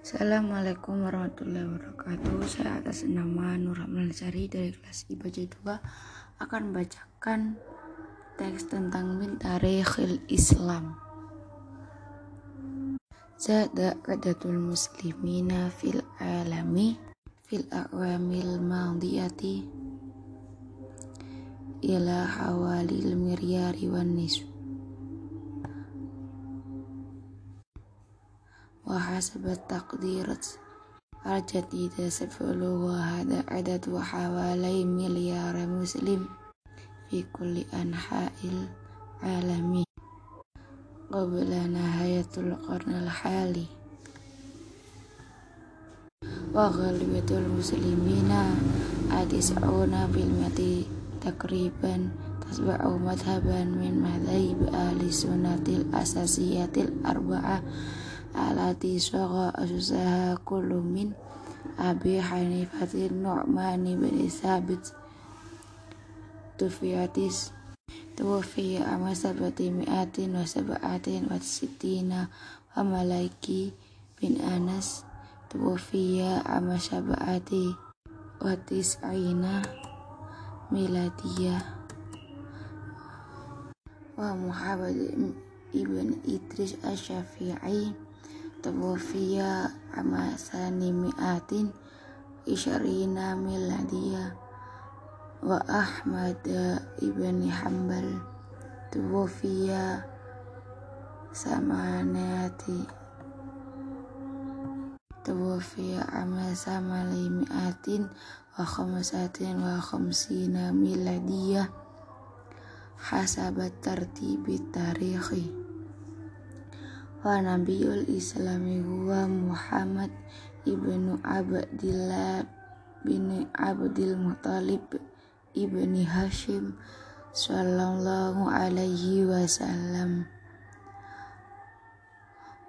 Assalamualaikum warahmatullahi wabarakatuh. Saya atas nama Nur Sari dari kelas IPA 2 akan membacakan teks tentang min tarikhil Islam. Zada qadatul muslimina fil alami fil aqwamil madiyati ila hawalil miryari wan nisf وحسب التقديرات الجديدة سيبلغ هذا عدد حوالي مليار مسلم في كل أنحاء العالم. قبل نهاية القرن الحالي. وغالبية المسلمين تسعون بالمئة تقريبا تتبع مذهبا من مذاهب أهل السنة الأساسية الأربعة. Alati syaqa asusaha kullu min Abi Hanifatin Nu'man bin Sabit Tufiatis Tuwafiya ama sabati mi'atin wa sab'atin wa sitina wa malaiki bin Anas Tuwafiya ama sab'ati wa tis'ina Tuwfiya amasani mi'atin isyarina miladiyah wa Ahmad ibn Hanbal. Tuwfiya samanati tuwfiya amasama mi'atin wa khamsatin wa khamsina miladiyah hasabat tartibi tarikhi wa nabiyul islami huwa Muhammad ibnu Abdillah bin Abdul Muttalib ibni Hashim sallallahu alaihi wasallam.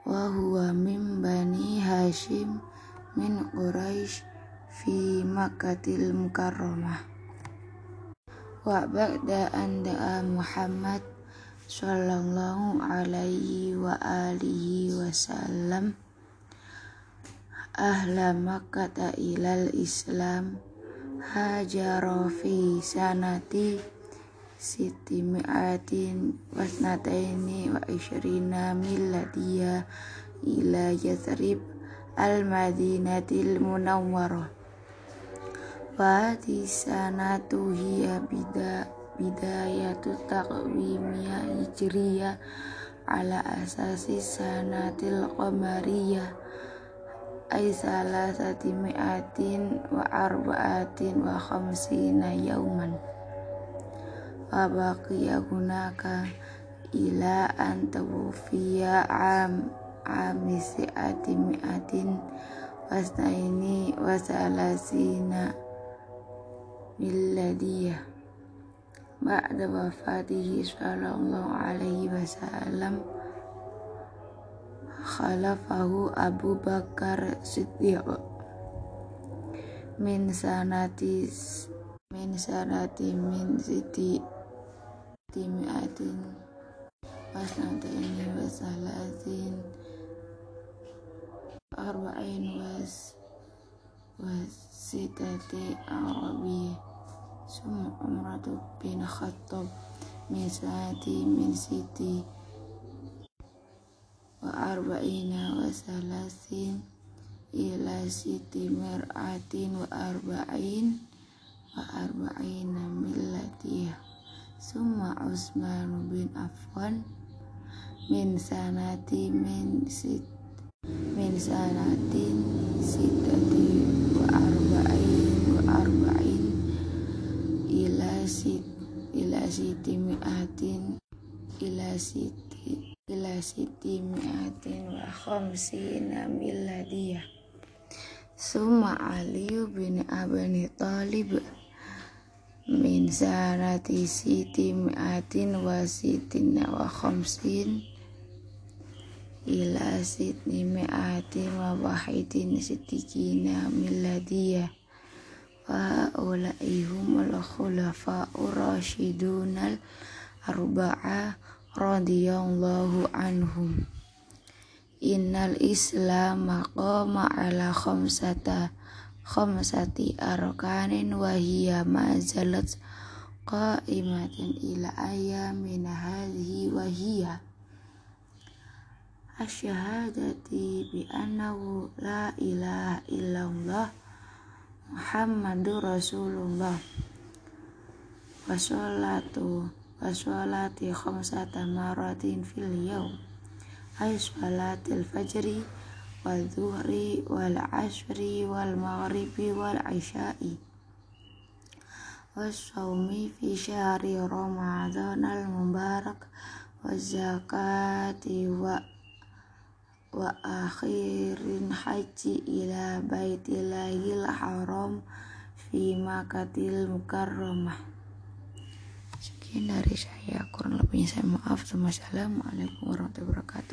Wa huwa min bani Hashim min Quraisy fi Makkatil Mukarramah. Wa ba'da an da'a Muhammad sallallahu alaihi wa alihi wasallam. Ahla makkah ilal islam. Hajara fi sanati siti mi'atin wasnataini wa ishrina milladiyah ila yathrib al madinatil munawwarah. Wa sanatu hiya bida bidayatu taqwimiyah hijriyah ala asasi sanatil qamariyah. Ay salasati mi'atin wa arba'atin wa khamsina yauman. Wa baqiya gunaka ila an tawfiya am amisiati mi'atin wasnaini wa salasina milladiyah ba'da wafatihi sallallahu alaihi wasallam khalafahu Abu Bakar Siddiq. Min sanati min sanati min siti timiatin wasnataini wasalasin arba'in was wasitati arabiyah umratu bin khattab min saati min siti wa arba'ina wa salasin ila siti mir'atin wa arba'in wa arba'ina millatiyah. Summa Utsman bin Affan min sanati min sit min sanatin sitati wa arba'in wa arba'in ila sit ila mi'atin ila siti ila siti mi'atin wa khamsina miladiyah Suma Ali bin Abi Talib min sanati siti mi'atin wa sitin wa khamsin ila siti mi'atin wa wahidin sitikina miladiyah humul khulafa'ur rasyidunal arba'a radhiyallahu anhum innal islam qama ala khamsata khamsati arkanin wa hiya ma zalat qa'imatan ila ayamin hadhihi wa hiya asyhadati bi annahu la ilaha illallah محمد رسول الله وصلات وصلات خمسة مرات في اليوم أي صلاة الفجر والظهر والعشر والمغرب والعشاء والصوم في شهر رمضان المبارك والزكاة و... wa akhirin haji ila baitillahil haram fi makatil mukarramah. Sekian dari saya. Kurang lebihnya saya maaf. Assalamualaikum warahmatullahi wabarakatuh